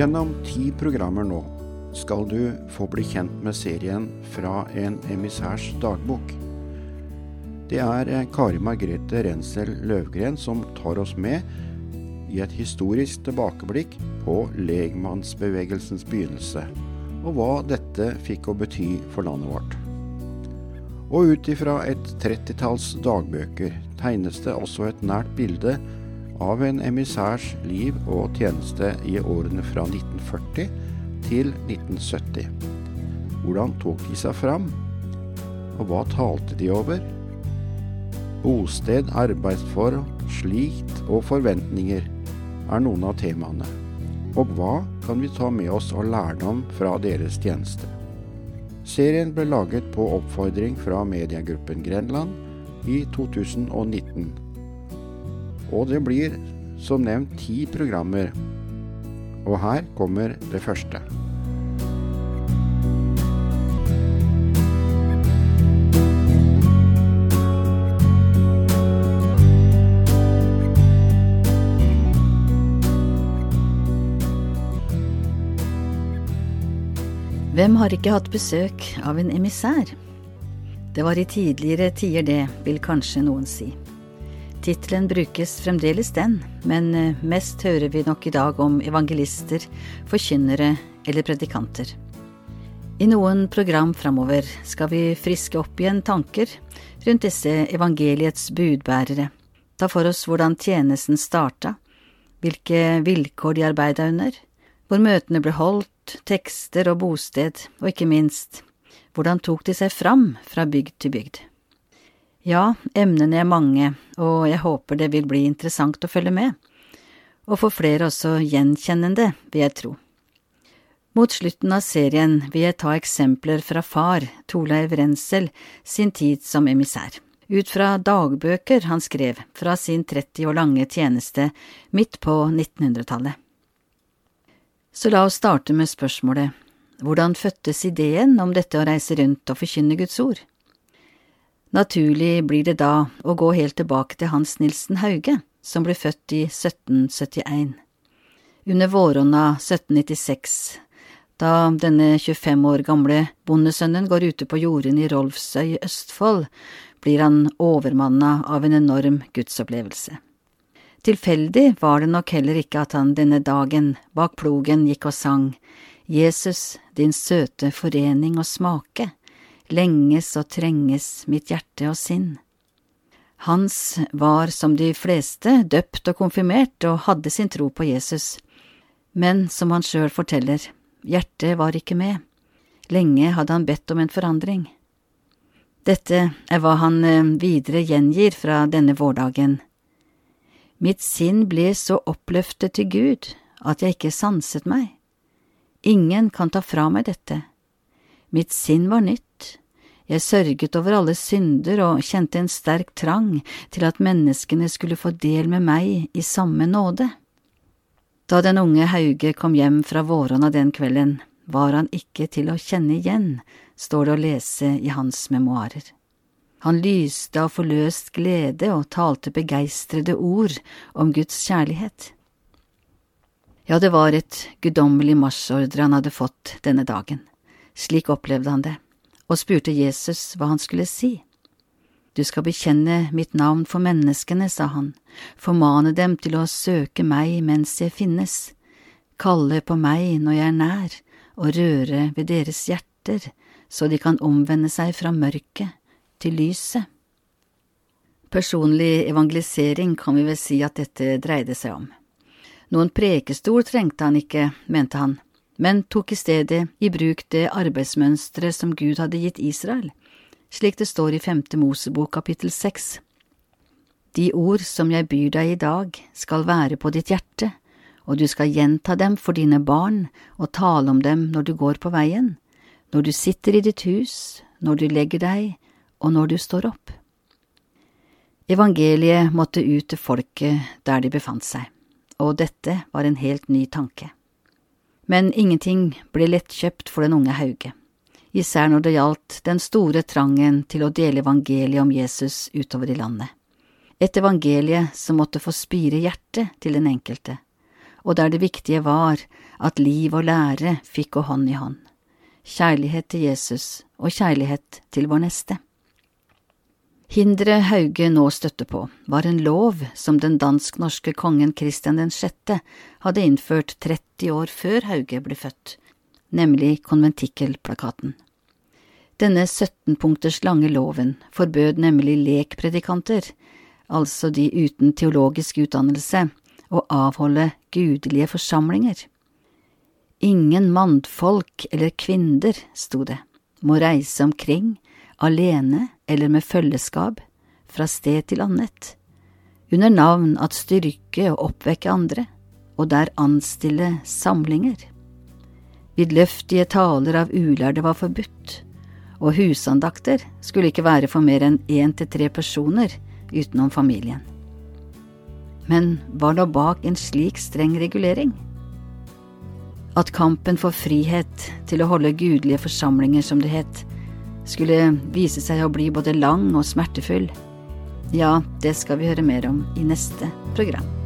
Gjennom ti programmer nå skal du få bli kjent med serien Fra en emissærs dagbok. Det er eh, Kari Margrethe Rensel Løvgren som tar oss med i et historisk tilbakeblikk på legmannsbevegelsens begynnelse, og hva dette fikk å bety for landet vårt. Og ut ifra et trettitalls dagbøker tegnes det også et nært bilde av en emissærs liv og tjeneste i årene fra 1940 til 1970. Hvordan tok de seg fram, og hva talte de over? Bosted, arbeidsforhold, slikt og forventninger er noen av temaene. Og hva kan vi ta med oss av lærdom fra deres tjeneste? Serien ble laget på oppfordring fra mediegruppen Grenland i 2019. Og det blir som nevnt ti programmer. Og her kommer det første. Hvem har ikke hatt besøk av en emissær? Det var i tidligere tider det, vil kanskje noen si. Tittelen brukes fremdeles den, men eh, mest hører vi nok i dag om evangelister, forkynnere eller predikanter. I noen program framover skal vi friske opp igjen tanker rundt disse evangeliets budbærere, ta for oss hvordan tjenesten starta, hvilke vilkår de arbeida under, hvor møtene ble holdt, tekster og bosted, og ikke minst, hvordan tok de seg fram fra bygd til bygd? Ja, emnene er mange, og jeg håper det vil bli interessant å følge med, og for flere også gjenkjennende, vil jeg tro. Mot slutten av serien vil jeg ta eksempler fra far, Torleiv Rensel, sin tid som emissær, ut fra dagbøker han skrev fra sin 30 år lange tjeneste midt på 1900-tallet. Så la oss starte med spørsmålet hvordan fødtes ideen om dette å reise rundt og forkynne Guds ord? Naturlig blir det da å gå helt tilbake til Hans Nilsen Hauge, som ble født i 1771. Under våronna 1796, da denne 25 år gamle bondesønnen går ute på jordene i Rolfsøy i Østfold, blir han overmanna av en enorm gudsopplevelse. Tilfeldig var det nok heller ikke at han denne dagen bak plogen gikk og sang Jesus, din søte forening og smake, lenges og trenges mitt hjerte og sinn. Hans var som de fleste døpt og konfirmert og hadde sin tro på Jesus, men som han sjøl forteller, hjertet var ikke med, lenge hadde han bedt om en forandring. Dette er hva han eh, videre gjengir fra denne vårdagen. Mitt sinn ble så oppløftet til Gud at jeg ikke sanset meg. Ingen kan ta fra meg dette. Mitt sinn var nytt. Jeg sørget over alle synder og kjente en sterk trang til at menneskene skulle få del med meg i samme nåde. Da den unge Hauge kom hjem fra Våronna den kvelden, var han ikke til å kjenne igjen, står det å lese i hans memoarer. Han lyste av forløst glede og talte begeistrede ord om Guds kjærlighet. Ja, det var et guddommelig marsjordre han hadde fått denne dagen. Slik opplevde han det, og spurte Jesus hva han skulle si. Du skal bekjenne mitt navn for menneskene, sa han, formane dem til å søke meg mens jeg finnes, kalle på meg når jeg er nær, og røre ved deres hjerter, så de kan omvende seg fra mørket til lyset. Personlig evangelisering kan vi vel si at dette dreide seg om. Noen prekestol trengte han ikke, mente han, men tok i stedet i bruk det arbeidsmønsteret som Gud hadde gitt Israel, slik det står i Femte Mosebok kapittel seks. De ord som jeg byr deg i dag, skal være på ditt hjerte, og du skal gjenta dem for dine barn og tale om dem når du går på veien, når du sitter i ditt hus, når du legger deg, og når du står opp. Evangeliet måtte ut til folket der de befant seg, og dette var en helt ny tanke. Men ingenting ble lettkjøpt for den unge Hauge, især når det gjaldt den store trangen til å dele evangeliet om Jesus utover i landet. Et evangelie som måtte få spire hjertet til den enkelte, og der det viktige var at liv og lære fikk gå hånd i hånd. Kjærlighet til Jesus og kjærlighet til vår neste. Hinderet Hauge nå støtte på, var en lov som den dansk-norske kongen Kristian 6. hadde innført 30 år før Hauge ble født, nemlig konventikkelplakaten. Denne 17 punkters lange loven forbød nemlig lekpredikanter, altså de uten teologisk utdannelse, å avholde gudelige forsamlinger. Ingen mannfolk eller kvinner, sto det, må reise omkring alene eller med følgeskap, fra sted til annet, under navn at styrke og oppvekke andre, og der anstille samlinger. Vidløftige taler av ulærde var forbudt, og husandakter skulle ikke være for mer enn én til tre personer utenom familien. Men hva lå bak en slik streng regulering? At kampen for frihet til å holde gudelige forsamlinger, som det het, skulle vise seg å bli både lang og smertefull. Ja, det skal vi høre mer om i neste program.